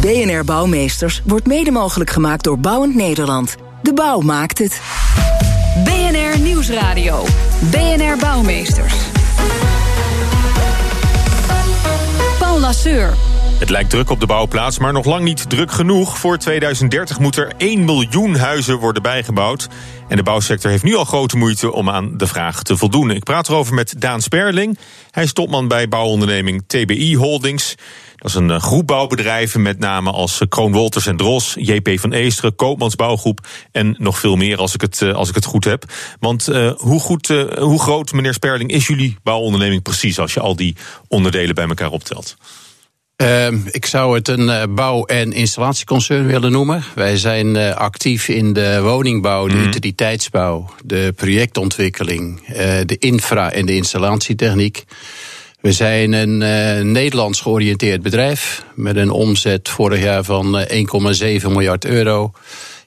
BNR Bouwmeesters wordt mede mogelijk gemaakt door Bouwend Nederland. De bouw maakt het. BNR Nieuwsradio. BNR Bouwmeesters. Paul Lasseur. Het lijkt druk op de bouwplaats, maar nog lang niet druk genoeg. Voor 2030 moet er 1 miljoen huizen worden bijgebouwd. En de bouwsector heeft nu al grote moeite om aan de vraag te voldoen. Ik praat erover met Daan Sperling. Hij is topman bij bouwonderneming TBI Holdings. Dat is een eh, groep bouwbedrijven, met name als eh, Kroon Wolters en Dros, JP van Eesteren, Koopmans Bouwgroep en nog veel meer als ik het, eh, als ik het goed heb. Want hoe, goed, hoe groot, meneer Sperling, is jullie bouwonderneming precies als je al die onderdelen bij elkaar optelt? Uh, ik zou het een bouw- en installatieconcern willen noemen. Wij zijn uh, actief in de woningbouw, de mm. utiliteitsbouw, de projectontwikkeling, de infra- en de installatietechniek. We zijn een uh, Nederlands georiënteerd bedrijf met een omzet vorig jaar van 1,7 miljard euro.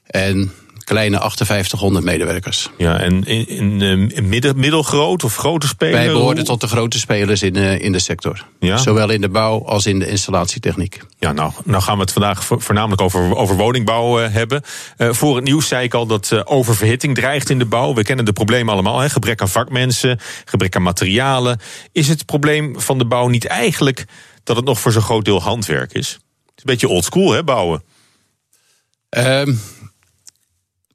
En kleine 5800 medewerkers. Ja, en in, in, in midden, middelgroot of grote spelers? Wij behoren tot de grote spelers in, uh, in de sector. Ja? Zowel in de bouw als in de installatietechniek. Ja, nou, nou gaan we het vandaag voornamelijk over, over woningbouw uh, hebben. Uh, voor het nieuws zei ik al dat oververhitting dreigt in de bouw. We kennen de problemen allemaal. Hè? Gebrek aan vakmensen, gebrek aan materialen. Is het probleem van de bouw niet eigenlijk dat het nog voor zo'n groot deel handwerk is? Het is een beetje oldschool, hè, bouwen? Um,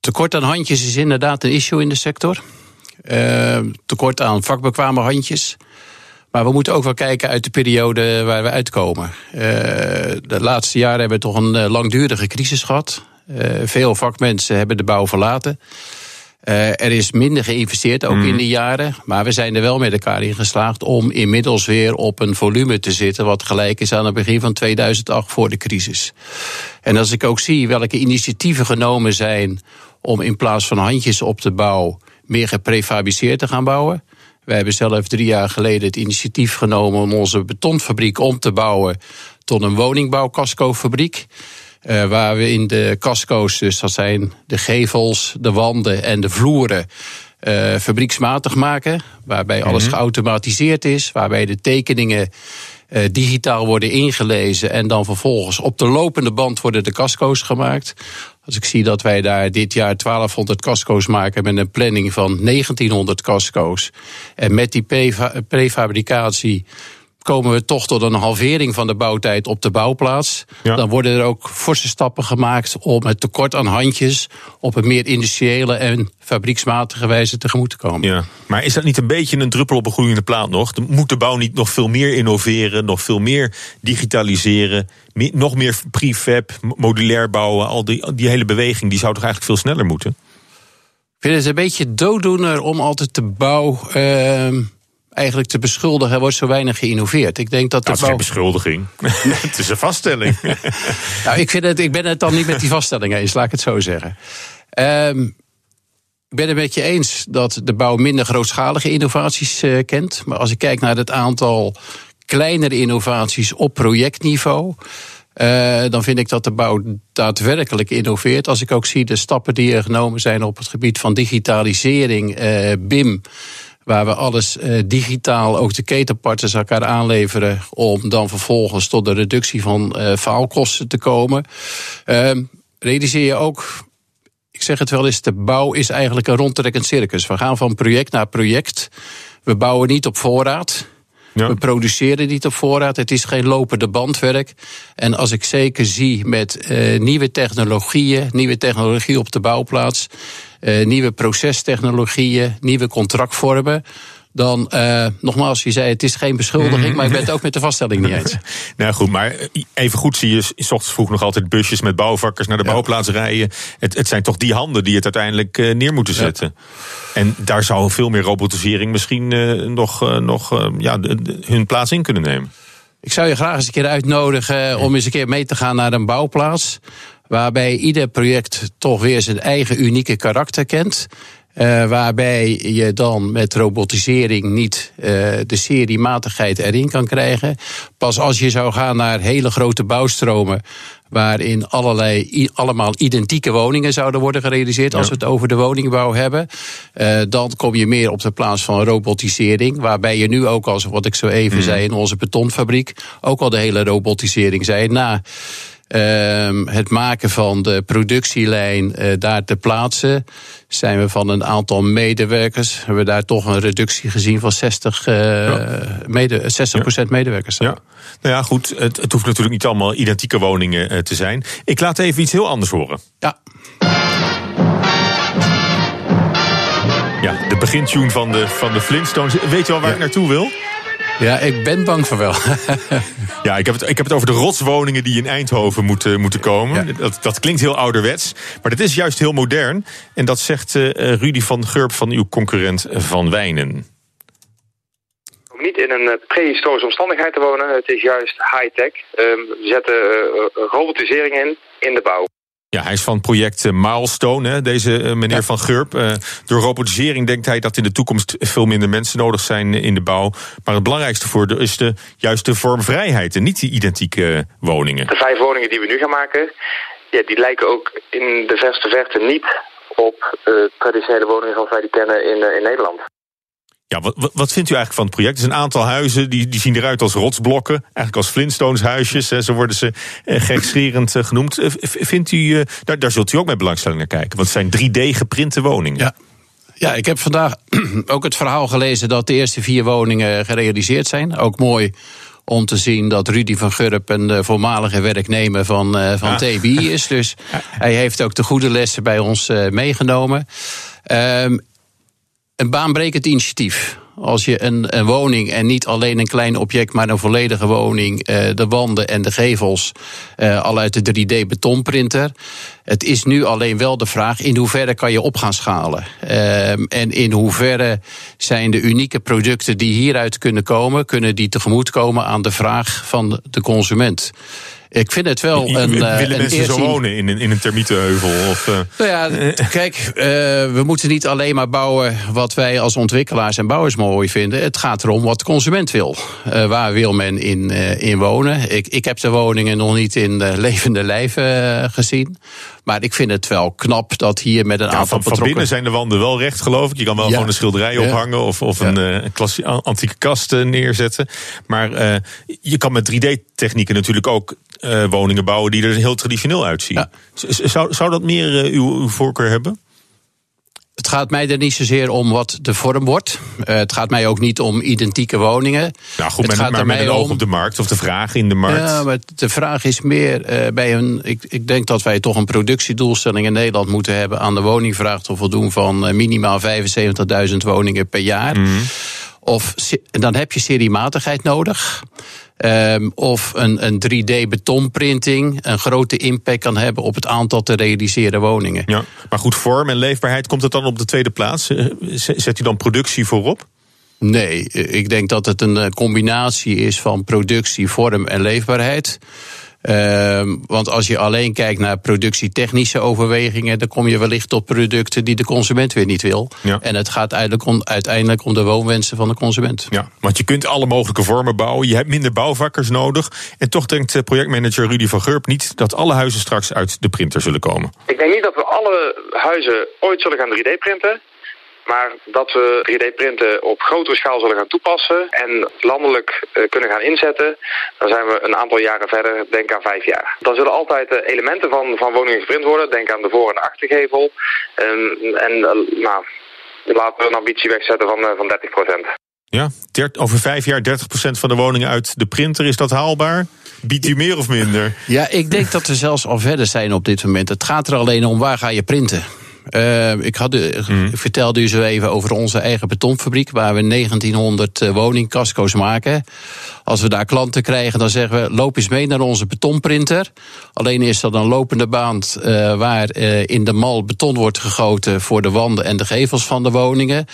Tekort aan handjes is inderdaad een issue in de sector. Uh, tekort aan vakbekwame handjes. Maar we moeten ook wel kijken uit de periode waar we uitkomen. Uh, de laatste jaren hebben we toch een uh, langdurige crisis gehad. veel vakmensen hebben de bouw verlaten. er is minder geïnvesteerd, ook in mm. die jaren. Maar we zijn er wel met elkaar in geslaagd om inmiddels weer op een volume te zitten. wat gelijk is aan het begin van 2008 voor de crisis. En als ik ook zie welke initiatieven genomen zijn om in plaats van handjes op de bouw meer geprefabriceerd te gaan bouwen. Wij hebben zelf drie jaar geleden het initiatief genomen om onze betonfabriek om te bouwen tot een woningbouwcascofabriek. Uh, waar we in de casco's, dus dat zijn de gevels, de wanden en de vloeren, uh, fabrieksmatig maken. Waarbij alles mhm. geautomatiseerd is, waarbij de tekeningen uh, digitaal worden ingelezen en dan vervolgens op de lopende band worden de casco's gemaakt. Als ik zie dat wij daar dit jaar 1200 casco's maken met een planning van 1900 casco's. En met die prefabricatie komen we toch tot een halvering van de bouwtijd op de bouwplaats. Dan worden er ook forse stappen gemaakt om het tekort aan handjes op een meer industriële en fabrieksmatige wijze tegemoet te komen. Ja. Maar is dat niet een beetje een druppel op een groeiende plaat nog? Moet de bouw niet nog veel meer innoveren, nog veel meer digitaliseren, nog meer prefab, modulair bouwen? Al die, die hele beweging die zou toch eigenlijk veel sneller moeten? Ik vind het een beetje dooddoener om altijd de bouw. Uh, eigenlijk te beschuldigen. Er wordt zo weinig geïnnoveerd. Ik denk dat dat is geen beschuldiging. het is een vaststelling. nou, ik, vind het, ik ben het dan niet met die vaststelling eens, laat ik het zo zeggen. Um, ik ben het met je eens dat de bouw minder grootschalige innovaties uh, kent. Maar als ik kijk naar het aantal kleinere innovaties op projectniveau. Uh, dan vind ik dat de bouw daadwerkelijk innoveert. Als ik ook zie de stappen die er genomen zijn op het gebied van digitalisering, uh, BIM waar we alles uh, digitaal, ook de ketenpartners elkaar aanleveren, om dan vervolgens tot de reductie van uh, faalkosten te komen. Uh, realiseer je ook, ik zeg het wel eens, de bouw is eigenlijk een rondtrekkend circus. We gaan van project naar project. We bouwen niet op voorraad. We produceren niet op voorraad. Het is geen lopende bandwerk. En als ik zeker zie met uh, nieuwe technologieën, nieuwe technologie op de bouwplaats, uh, nieuwe procestechnologieën, nieuwe contractvormen dan uh, nogmaals, je zei het is geen beschuldiging, maar ik ben het ook met de vaststelling niet eens. nou goed, maar even goed zie je s ochtends vroeg nog altijd busjes met bouwvakkers naar de bouwplaats rijden. Het, het, zijn toch die handen die het uiteindelijk uh, neer moeten zetten. En daar zou veel meer robotisering misschien uh, nog, nog ja, hun plaats in kunnen nemen. Ik zou je graag eens een keer uitnodigen om eens een keer mee te gaan naar een bouwplaats. Waarbij ieder project toch weer zijn eigen unieke karakter kent. Uh, waarbij je dan met robotisering niet uh, de seriematigheid erin kan krijgen. Pas als je zou gaan naar hele grote bouwstromen. waarin allerlei, allemaal identieke woningen zouden worden gerealiseerd. Ja. als we het over de woningbouw hebben. Uh, dan kom je meer op de plaats van robotisering. Waarbij je nu ook, als wat ik zo even mm. zei in onze betonfabriek. ook al de hele robotisering zei. Na uh, het maken van de productielijn uh, daar te plaatsen, zijn we van een aantal medewerkers, hebben we daar toch een reductie gezien van 60, uh, ja. mede, 60 ja. medewerkers. Ja. Nou ja, goed, het, het hoeft natuurlijk niet allemaal identieke woningen uh, te zijn. Ik laat even iets heel anders horen. Ja. Ja, de begintune van de, van de Flintstones. Weet je al waar ja. ik naartoe wil? Ja, ik ben bang van wel. ja, ik heb, het, ik heb het over de rotswoningen die in Eindhoven moeten, moeten komen. Ja. Dat, dat klinkt heel ouderwets, maar dat is juist heel modern. En dat zegt uh, Rudy van Gurp van uw concurrent Van Wijnen. Om niet in een prehistorische omstandigheid te wonen, het is juist high-tech. Um, we zetten uh, robotisering in, in de bouw. Ja, hij is van project Milestone, hè, deze meneer ja. Van Gurp. Uh, door robotisering denkt hij dat in de toekomst veel minder mensen nodig zijn in de bouw. Maar het belangrijkste voor is de, juist de vormvrijheid en niet die identieke woningen. De vijf woningen die we nu gaan maken, ja, die lijken ook in de verste verte niet op uh, traditionele woningen zoals wij die kennen in, uh, in Nederland. Ja, wat, wat vindt u eigenlijk van het project? Er is een aantal huizen die, die zien eruit als rotsblokken. Eigenlijk als Flintstones huisjes. Hè, zo worden ze eh, gekscherend eh, genoemd. Vindt u, eh, daar, daar zult u ook met belangstelling naar kijken. Want het zijn 3D geprinte woningen. Ja. Ja, ik heb vandaag ook het verhaal gelezen dat de eerste vier woningen gerealiseerd zijn. Ook mooi om te zien dat Rudy van Gurp een voormalige werknemer van, uh, van ja. TB is. Dus hij heeft ook de goede lessen bij ons uh, meegenomen. Um, een baanbrekend initiatief. Als je een, een, woning en niet alleen een klein object, maar een volledige woning, uh, de wanden en de gevels, uh, al uit de 3D-betonprinter. Het is nu alleen wel de vraag in hoeverre kan je op gaan schalen. Uh, en in hoeverre zijn de unieke producten die hieruit kunnen komen, kunnen die tegemoetkomen aan de vraag van de consument. Ik vind het wel een. Willen mensen zo wonen in een, in een termietenheuvel? Of, uh... Nou ja, kijk, uh, we moeten niet alleen maar bouwen wat wij als ontwikkelaars en bouwers mooi vinden. Het gaat erom wat de consument wil. waar wil men in, in wonen? Ik, ik heb de woningen nog niet in levende lijven gezien. Maar ik vind het wel knap dat hier met een ja, aantal van, betrokken... Van binnen zijn de wanden wel recht, geloof ik. Je kan wel ja. gewoon een schilderij ja. ophangen of, of een, een klassie, antieke kast neerzetten. Maar je kan met 3D-technieken natuurlijk ook woningen bouwen die er heel traditioneel uitzien. Zou, zou dat meer uw, uw voorkeur hebben? Het gaat mij er niet zozeer om wat de vorm wordt. Uh, het gaat mij ook niet om identieke woningen. Nou goed, het met, gaat maar met een oog op de markt of de vraag in de markt. Ja, maar de vraag is meer uh, bij een. Ik, ik, denk dat wij toch een productiedoelstelling in Nederland moeten hebben aan de woningvraag te voldoen van minimaal 75.000 woningen per jaar. Mm. Of dan heb je seriematigheid nodig. Um, of een, een 3D-betonprinting een grote impact kan hebben op het aantal te realiseren woningen. Ja, maar goed, vorm en leefbaarheid, komt het dan op de tweede plaats? Zet u dan productie voorop? Nee, ik denk dat het een combinatie is van productie, vorm en leefbaarheid. Uh, want als je alleen kijkt naar productietechnische overwegingen, dan kom je wellicht tot producten die de consument weer niet wil. Ja. En het gaat eigenlijk om, uiteindelijk om de woonwensen van de consument. Ja, want je kunt alle mogelijke vormen bouwen. Je hebt minder bouwvakkers nodig. En toch denkt projectmanager Rudy van Gurp niet dat alle huizen straks uit de printer zullen komen. Ik denk niet dat we alle huizen ooit zullen gaan 3D-printen. Maar dat we 3D-printen op grotere schaal zullen gaan toepassen en landelijk uh, kunnen gaan inzetten, dan zijn we een aantal jaren verder, denk aan vijf jaar. Dan zullen altijd uh, elementen van, van woningen geprint worden, denk aan de voor- en achtergevel. Um, en uh, nou, laten we een ambitie wegzetten van, van 30 procent. Ja, over vijf jaar 30 procent van de woningen uit de printer, is dat haalbaar? Biedt u meer of minder? Ja, ik denk dat we zelfs al verder zijn op dit moment. Het gaat er alleen om waar ga je printen. Uh, ik, had, mm. ik vertelde u zo even over onze eigen betonfabriek, waar we 1900 uh, woningcasco's maken. Als we daar klanten krijgen, dan zeggen we: loop eens mee naar onze betonprinter. Alleen is dat een lopende baan uh, waar in de mal beton wordt gegoten voor de wanden en de gevels van de woningen.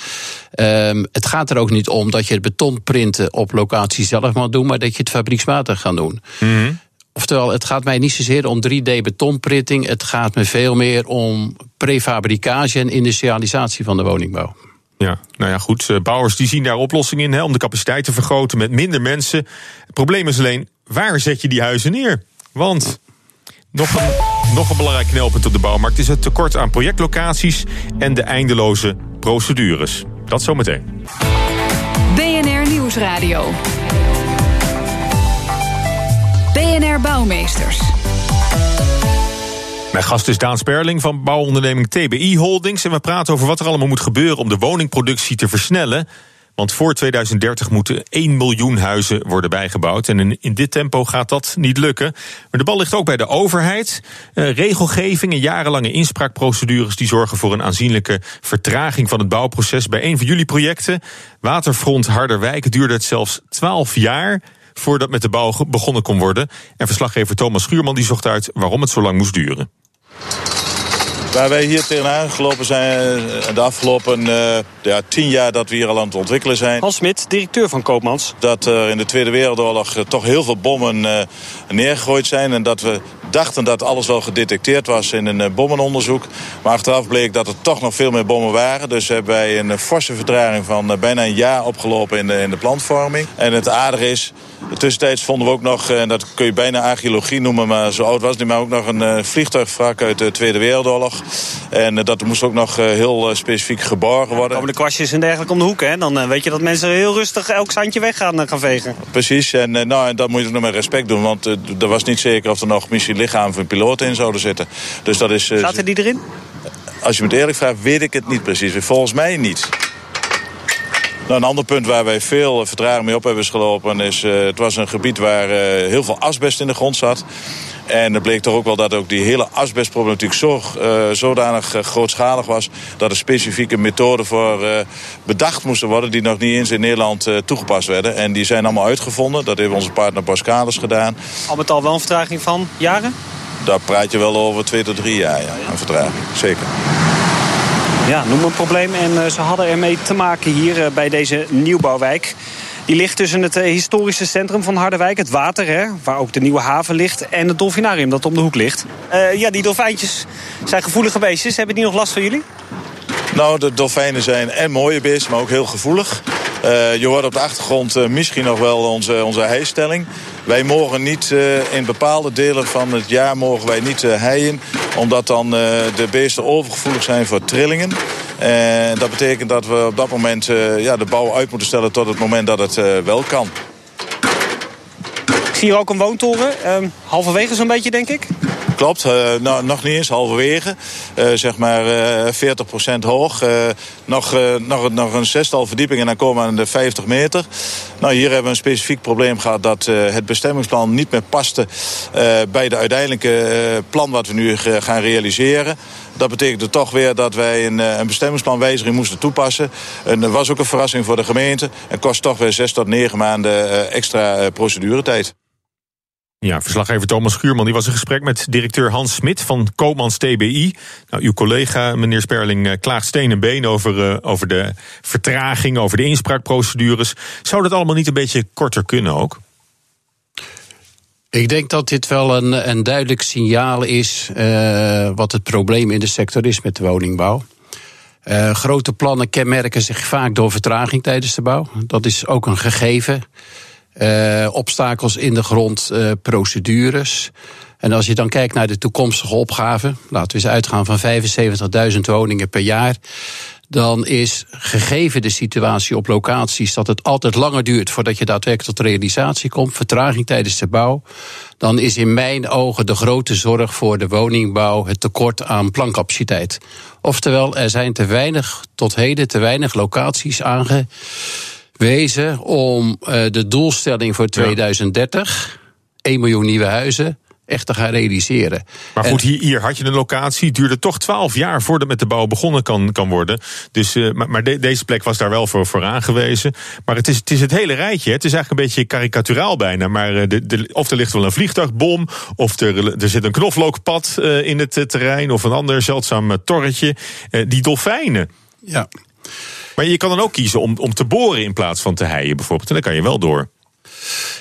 Um, het gaat er ook niet om dat je het betonprinten op locatie zelf mag doen, maar dat je het fabrieksmatig gaat doen. Mm. Oftewel, het gaat mij niet zozeer om 3D-betonprinting. Het gaat me veel meer om prefabricage en industrialisatie van de woningbouw. Ja, nou ja, goed. Eh, bouwers die zien daar oplossingen in hè, om de capaciteit te vergroten met minder mensen. Het probleem is alleen, waar zet je die huizen neer? Want nog een, nog een belangrijk knelpunt op de bouwmarkt is het tekort aan projectlocaties en de eindeloze procedures. Dat zometeen. BNR Nieuwsradio. Bouwmeesters. Mijn gast is Daan Sperling van bouwonderneming TBI Holdings. En we praten over wat er allemaal moet gebeuren om de woningproductie te versnellen. Want voor 2030 moeten 1 miljoen huizen worden bijgebouwd. En in dit tempo gaat dat niet lukken. Maar de bal ligt ook bij de overheid. Uh, regelgeving en jarenlange inspraakprocedures die zorgen voor een aanzienlijke vertraging van het bouwproces. Bij een van jullie projecten, Waterfront Harderwijk, duurde het zelfs 12 jaar voordat met de bouw begonnen kon worden. En verslaggever Thomas Schuurman die zocht uit waarom het zo lang moest duren. Waar wij hier tegenaan gelopen zijn eh, de afgelopen uh, ja, tien jaar dat we hier al aan het ontwikkelen zijn. Hans Smit, directeur van Koopmans. Dat er in de Tweede Wereldoorlog uh, toch heel veel bommen uh, neergegooid zijn. En dat we dachten dat alles wel gedetecteerd was in een bommenonderzoek. Maar achteraf bleek dat er toch nog veel meer bommen waren. Dus hebben wij een forse vertraging van bijna een jaar opgelopen in de, in de plantvorming. En het aardige is, tussentijds vonden we ook nog, en dat kun je bijna archeologie noemen, maar zo oud was het niet, maar ook nog een vliegtuigwrak uit de Tweede Wereldoorlog. En dat moest ook nog heel specifiek geborgen worden. Komen de kwastjes en dergelijke om de hoek, hè? Dan weet je dat mensen heel rustig elk zandje weg gaan, gaan vegen. Precies, en, nou, en dat moet je nog met respect doen, want er was niet zeker of er nog missielichamen van piloten in zouden zitten. Dus dat is, Zaten die erin? Als je me het eerlijk vraagt, weet ik het niet precies. Volgens mij niet. Nou, een ander punt waar wij veel vertraging mee op hebben gelopen... is uh, het was een gebied waar uh, heel veel asbest in de grond zat. En het bleek toch ook wel dat ook die hele asbestproblematiek zo, uh, zodanig grootschalig was... dat er specifieke methoden voor bedacht moesten worden... die nog niet eens in Nederland toegepast werden. En die zijn allemaal uitgevonden. Dat heeft onze partner Boskalis gedaan. Al met al wel een vertraging van jaren? Daar praat je wel over twee tot drie jaar, ja, een vertraging. Zeker. Ja, noem een probleem. En ze hadden ermee te maken hier bij deze nieuwbouwwijk. Die ligt tussen het historische centrum van Harderwijk, het water, hè, waar ook de nieuwe haven ligt, en het dolfinarium dat om de hoek ligt. Uh, ja, die dolfijntjes zijn gevoelige beestjes. Hebben die nog last van jullie? Nou, de dolfijnen zijn en mooie beesten, maar ook heel gevoelig. Uh, je hoort op de achtergrond misschien nog wel onze, onze heistelling. Wij mogen niet in bepaalde delen van het jaar mogen wij niet heien. Omdat dan de beesten overgevoelig zijn voor trillingen. Dat betekent dat we op dat moment ja, de bouw uit moeten stellen tot het moment dat het wel kan. Ik zie hier ook een woontoren. Ehm, halverwege zo'n beetje, denk ik. Klopt, uh, nou, nog niet eens halverwege. Uh, zeg maar uh, 40% hoog. nog, nog, nog een zestal verdiepingen en dan komen we aan de 50 meter. Nou, hier hebben we een specifiek probleem gehad dat het bestemmingsplan niet meer paste bij de uiteindelijke plan wat we nu gaan realiseren. Dat betekende toch weer dat wij een, een bestemmingsplanwijziging moesten toepassen. En dat was ook een verrassing voor de gemeente. En kost toch weer zes tot negen maanden extra proceduretijd. Ja, verslaggever Thomas Schuurman die was in gesprek met directeur Hans Smit van Koopmans TBI. Nou, uw collega, meneer Sperling, eh, klaagt steen en been over, uh, over de vertraging, over de inspraakprocedures. Zou dat allemaal niet een beetje korter kunnen ook? Ik denk dat dit wel een, een duidelijk signaal is uh, wat het probleem in de sector is met de woningbouw. Grote plannen kenmerken zich vaak door vertraging tijdens de bouw. Dat is ook een gegeven. Uh, obstakels in de grond, uh, procedures. En als je dan kijkt naar de toekomstige opgave, laten we eens uitgaan van 75.000 woningen per jaar. Dan is gegeven de situatie op locaties dat het altijd langer duurt voordat je daadwerkelijk tot realisatie komt, vertraging tijdens de bouw, dan is in mijn ogen de grote zorg voor de woningbouw het tekort aan plancapaciteit. Oftewel, er zijn te weinig, tot heden te weinig locaties aange wezen om uh, de doelstelling voor 2030, 1 miljoen nieuwe huizen, echt te gaan realiseren. Maar goed, hier, hier had je een locatie. Het duurde toch twaalf jaar voordat met de bouw begonnen kan, kan worden. Dus, uh, maar maar de, deze plek was daar wel voor, voor aangewezen. Maar het is, het is het hele rijtje. Het is eigenlijk een beetje karikaturaal bijna. Maar uh, de, de, of er ligt wel een vliegtuigbom. Of er, er zit een knoflookpad uh, in het terrein. Of een ander zeldzaam torretje. die dolfijnen. Ja. Maar je kan dan ook kiezen om, om te boren in plaats van te heien bijvoorbeeld. En dan kan je wel door.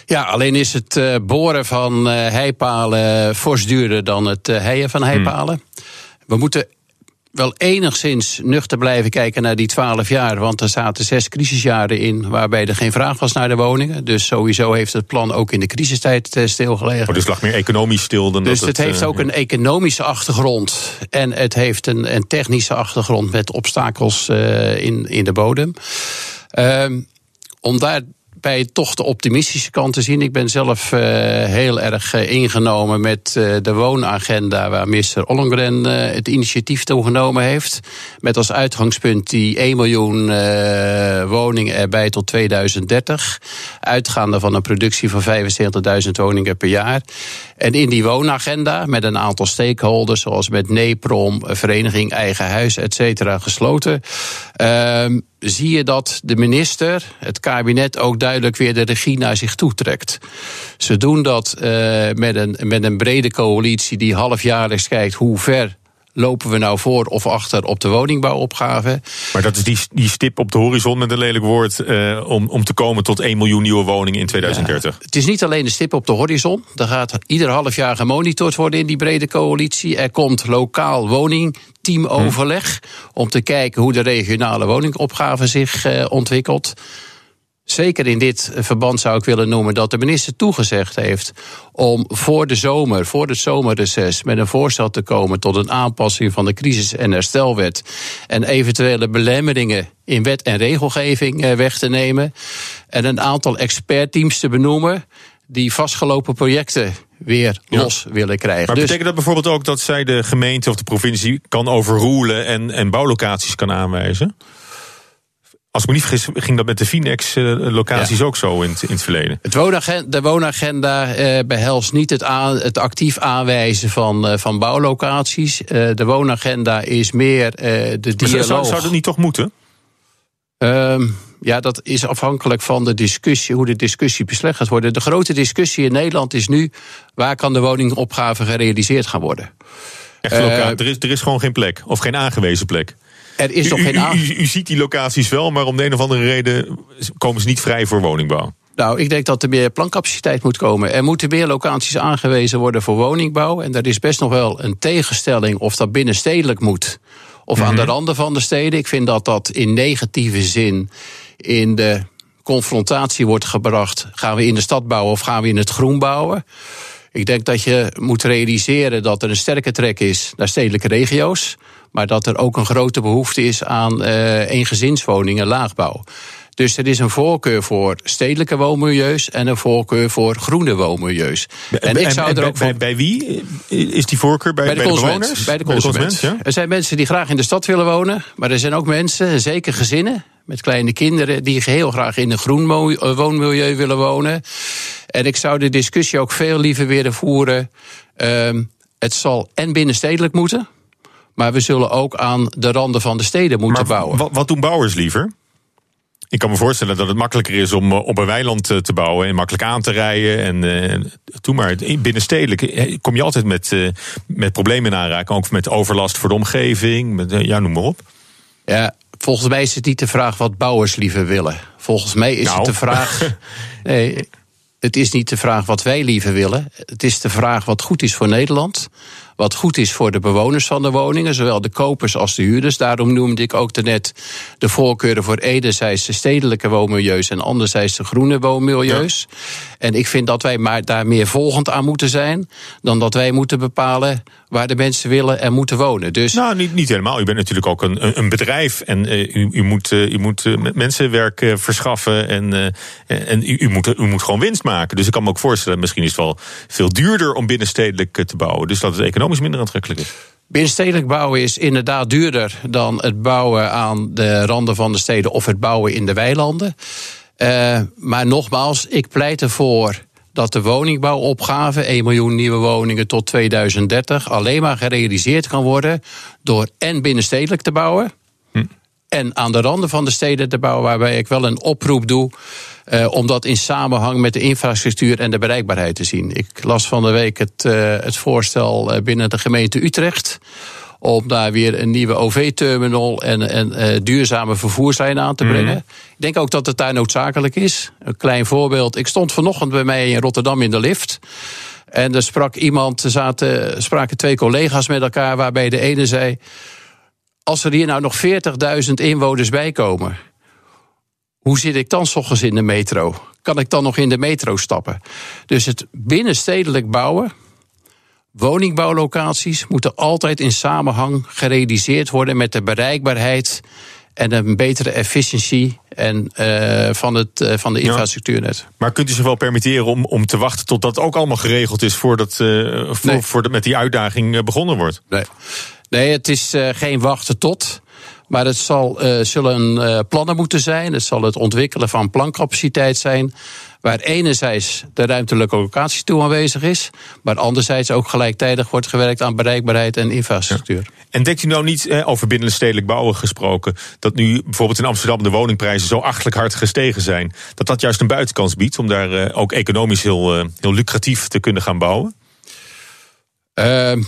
Ja, alleen is het uh, boren van uh, heipalen fors duurder dan het uh, heien van heipalen. Hmm. We moeten wel enigszins nuchter blijven kijken naar die twaalf jaar. Want er zaten zes crisisjaren in waarbij er geen vraag was naar de woningen. Dus sowieso heeft het plan ook in de crisistijd stilgelegen. Oh, dus het lag meer economisch stil dan dus dat het, het heeft ook een economische achtergrond. En het heeft een, een technische achtergrond met obstakels in, in de bodem. Um, om daar bij toch de optimistische kant te zien. Ik ben zelf uh, heel erg uh, ingenomen met uh, de woonagenda waar minister Ollongren het initiatief toegenomen heeft. Met als uitgangspunt die 1 miljoen woningen erbij tot 2030. Uitgaande van een productie van 75.000 woningen per jaar. En in die woonagenda met een aantal stakeholders zoals met NEPROM, Vereniging Eigen Huis, et cetera, gesloten. Zie je dat de minister, het kabinet, ook duidelijk weer de regie naar zich toetrekt. Ze doen dat uh, met, een, met een brede coalitie die halfjaarlijks kijkt hoe ver lopen we nou voor of achter op de woningbouwopgave. Maar dat is die, die stip op de horizon met een lelijk woord uh, om, om te komen tot 1 miljoen nieuwe woningen in 2030. Ja, het is niet alleen de stip op de horizon. Er gaat ieder half jaar gemonitord worden in die brede coalitie. Er komt lokaal woningteamoverleg hm. om te kijken hoe de regionale woningopgave zich uh, ontwikkelt. Zeker in dit verband zou ik willen noemen dat de minister toegezegd heeft om voor de zomer, voor het zomerreces, met een voorstel te komen tot een aanpassing van de crisis- en herstelwet en eventuele belemmeringen in wet en regelgeving eh, weg te nemen en een aantal expertteams te benoemen die vastgelopen projecten weer ja. los willen krijgen. Maar dus, betekent dat bijvoorbeeld ook dat zij de gemeente of de provincie kan overroelen en, en bouwlocaties kan aanwijzen? Als ik me niet vergis, ging dat met de Finex-locaties ja. ook zo in het, in het verleden. Het woonagenda, de woonagenda eh, behelst niet het, aan, het actief aanwijzen van, uh, van bouwlocaties. De woonagenda is meer de dialoog. Zou, zou dat niet toch moeten? Um, ja, dat is afhankelijk van de discussie, hoe de discussie beslecht gaat worden. De grote discussie in Nederland is nu: waar kan de woningopgave gerealiseerd gaan worden? Echt, er, is, er is gewoon geen plek, of geen aangewezen plek. Er is nog geen u, u, u, ziet die locaties wel, maar om de een of andere reden komen ze niet vrij voor woningbouw. Nou, ik denk dat er meer plancapaciteit moet komen. Er moeten meer locaties aangewezen worden voor woningbouw. En er is best nog wel een tegenstelling of dat binnenstedelijk moet. Of mm -hmm. aan de randen van de steden. Ik vind dat dat in negatieve zin in de confrontatie wordt gebracht. Gaan we in de stad bouwen of gaan we in het groen bouwen? Ik denk dat je moet realiseren dat er een sterke trek is naar stedelijke regio's. Maar dat er ook een grote behoefte is aan uh, eengezinswoningen, laagbouw. Dus er is een voorkeur voor stedelijke woonmilieus en een voorkeur voor groene woonmilieus. En, ik zou er ook bij, wie is die voorkeur? Bij, bij, de, bij de bewoners? Bij de consument. Ja? Er zijn mensen die graag in de stad willen wonen, maar er zijn ook mensen, zeker gezinnen met kleine kinderen, die heel graag in een groen woonmilieu willen wonen. En ik zou de discussie ook veel liever willen voeren. Um, het zal en binnenstedelijk moeten. Maar we zullen ook aan de randen van de steden moeten maar bouwen. Wat, wat doen bouwers liever? Ik kan me voorstellen dat het makkelijker is om op een weiland te bouwen en makkelijk aan te rijden. En uh, toen maar binnenstedelijk kom je altijd met, uh, met problemen in aanraking. Ook met overlast voor de omgeving. Met, uh, ja, noem maar op. Ja, volgens mij is het niet de vraag wat bouwers liever willen. Volgens mij is nou. het de vraag. nee, het is niet de vraag wat wij liever willen. Het is de vraag wat goed is voor Nederland. Wat goed is voor de bewoners van de woningen, zowel de kopers als de huurders. Daarom noemde ik ook daarnet de voorkeuren voor enerzijds de stedelijke woonmilieus en anderzijds de groene woonmilieus. Ja. En ik vind dat wij maar daar meer volgend aan moeten zijn dan dat wij moeten bepalen waar de mensen willen en moeten wonen. Dus nou, niet, niet helemaal. U bent natuurlijk ook een, een bedrijf en uh, u, u, moet, uh, u moet uh, mensen werk verschaffen en, en u, u, moet, u moet gewoon winst maken. Dus ik kan me ook voorstellen, misschien is het wel veel duurder om binnenstedelijk te bouwen. Dus dat het economisch minder aantrekkelijk is. Binnenstedelijk bouwen is inderdaad duurder dan het bouwen aan de randen van de steden of het bouwen in de weilanden. maar nogmaals, ik pleit ervoor dat de woningbouwopgave, 1 miljoen nieuwe woningen tot 2030, alleen maar gerealiseerd kan worden door en binnenstedelijk te bouwen. Hm. En aan de randen van de steden te bouwen, waarbij ik wel een oproep doe. Uh, om dat in samenhang met de infrastructuur en de bereikbaarheid te zien. Ik las van de week het, uh, het voorstel uh, binnen de gemeente Utrecht om daar weer een nieuwe OV-terminal en, en uh, duurzame vervoerslijn aan te brengen. Mm. Ik denk ook dat het daar noodzakelijk is. Een klein voorbeeld. Ik stond vanochtend bij mij in Rotterdam in de lift. En er sprak iemand, zaten, spraken twee collega's met elkaar, waarbij de ene zei: Als er hier nou nog 40.000 inwoners bij komen, hoe zit ik dan s ochtends in de metro? Kan ik dan nog in de metro stappen? Dus het binnenstedelijk bouwen, woningbouwlocaties moeten altijd in samenhang gerealiseerd worden met de bereikbaarheid en een betere efficiëntie en, uh, van, het, uh, van de infrastructuurnet. Ja. Maar kunt u zich wel permitteren om, om te wachten tot dat ook allemaal geregeld is voordat uh, voor, nee. voor de, met die uitdaging begonnen wordt? Nee, nee het is geen wachten tot. Maar het zal, uh, zullen uh, plannen moeten zijn. Het zal het ontwikkelen van plancapaciteit zijn. Waar enerzijds de ruimtelijke locatie toe aanwezig is. Maar anderzijds ook gelijktijdig wordt gewerkt aan bereikbaarheid en infrastructuur. Ja. En denkt u nou niet, eh, over binnenstedelijk bouwen gesproken. dat nu bijvoorbeeld in Amsterdam de woningprijzen zo achtelijk hard gestegen zijn. dat dat juist een buitenkans biedt om daar ook economisch heel, heel lucratief te kunnen gaan bouwen? Ehm,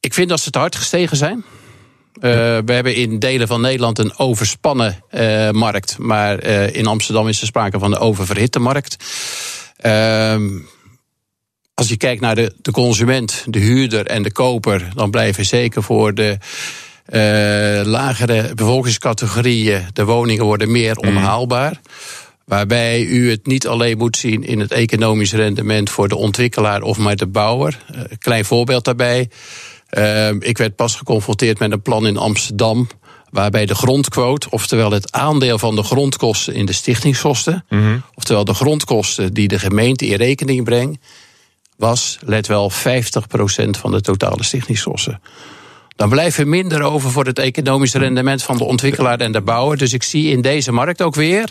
ik vind dat ze te hard gestegen zijn. Uh, we hebben in delen van Nederland een overspannen uh, markt. Maar uh, in Amsterdam is er sprake van een oververhitte markt. Ehm, als je kijkt naar de, de consument, de huurder en de koper, dan blijven zeker voor de lagere bevolkingscategorieën de woningen worden meer Mhm. onhaalbaar. Waarbij u het niet alleen moet zien in het economisch rendement voor de ontwikkelaar of maar de bouwer. Een klein voorbeeld daarbij. Uh, ik werd pas geconfronteerd met een plan in Amsterdam. Waarbij de grondquote, oftewel het aandeel van de grondkosten in de stichtingskosten. Mhm. Oftewel de grondkosten die de gemeente in rekening brengt. was, let wel, 50% van de totale stichtingskosten. Dan blijft er minder over voor het economische rendement van de ontwikkelaar en de bouwer. Dus ik zie in deze markt ook weer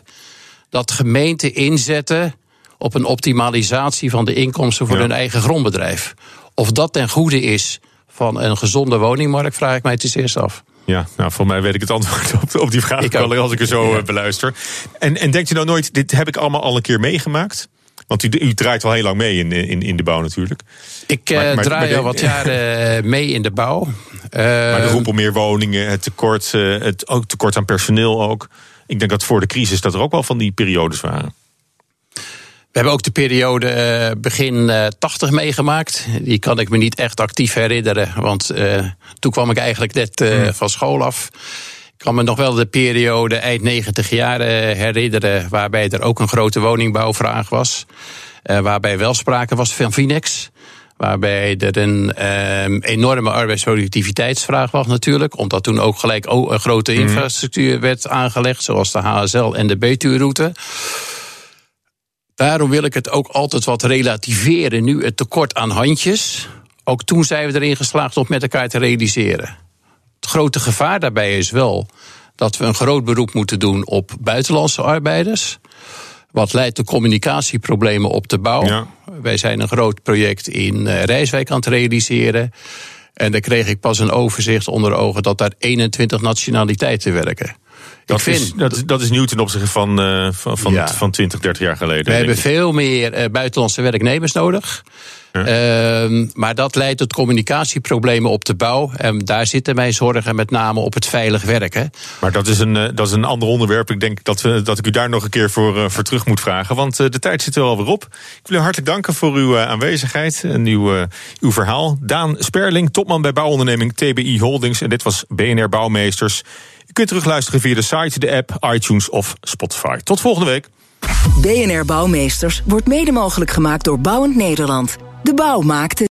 dat gemeenten inzetten op een optimalisatie van de inkomsten voor ja. hun eigen grondbedrijf. Of dat ten goede is van een gezonde woningmarkt, vraag ik mij het eerst af. Ja, nou, voor mij weet ik het antwoord op, op die vraag ik wel, als ik er zo ja. beluister. En, en denkt u nou nooit, dit heb ik allemaal al een keer meegemaakt? Want u, u draait al heel lang mee in, in, in de bouw natuurlijk. Ik maar, maar, draai maar al wat jaren mee in de bouw. Maar de roep om meer woningen, het tekort, het ook tekort aan personeel ook. Ik denk dat voor de crisis dat er ook wel van die periodes waren. We hebben ook de periode uh, begin uh, 80 meegemaakt. Die kan ik me niet echt actief herinneren. Want uh, toen kwam ik eigenlijk net mm. van school af. Ik kan me nog wel de periode eind 90 jaren herinneren. Waarbij er ook een grote woningbouwvraag was. Uh, waarbij wel sprake was van Finex. Waarbij er een um, enorme arbeidsproductiviteitsvraag was natuurlijk. Omdat toen ook gelijk een grote infrastructuur mm. werd aangelegd. Zoals de HSL en de Betuwe-route. Daarom wil ik het ook altijd wat relativeren. Nu het tekort aan handjes. Ook toen zijn we erin geslaagd om met elkaar te realiseren. Het grote gevaar daarbij is wel dat we een groot beroep moeten doen op buitenlandse arbeiders. Wat leidt tot communicatieproblemen op de bouw. Ja. Wij zijn een groot project in Rijswijk aan het realiseren. En daar kreeg ik pas een overzicht onder ogen dat daar 21 nationaliteiten werken. Dat, vind, is, dat, dat is nieuw ten opzichte van, uh, van, van, ja. van 20, 30 jaar geleden. We hebben veel meer uh, buitenlandse werknemers nodig. Ja. Uh, maar dat leidt tot communicatieproblemen op de bouw. En daar zitten mijn zorgen met name op het veilig werken. Maar dat is een, uh, dat is een ander onderwerp. Ik denk dat, we, dat ik u daar nog een keer voor, uh, voor terug moet vragen. Want de tijd zit er alweer op. Ik wil u hartelijk danken voor uw aanwezigheid en uw, uw verhaal. Daan Sperling, topman bij bouwonderneming TBI Holdings. En dit was BNR Bouwmeesters. U kunt terugluisteren via de site, de app, iTunes of Spotify. Tot volgende week. BNR Bouwmeesters wordt mede mogelijk gemaakt door Bouwend Nederland. De bouw maakte.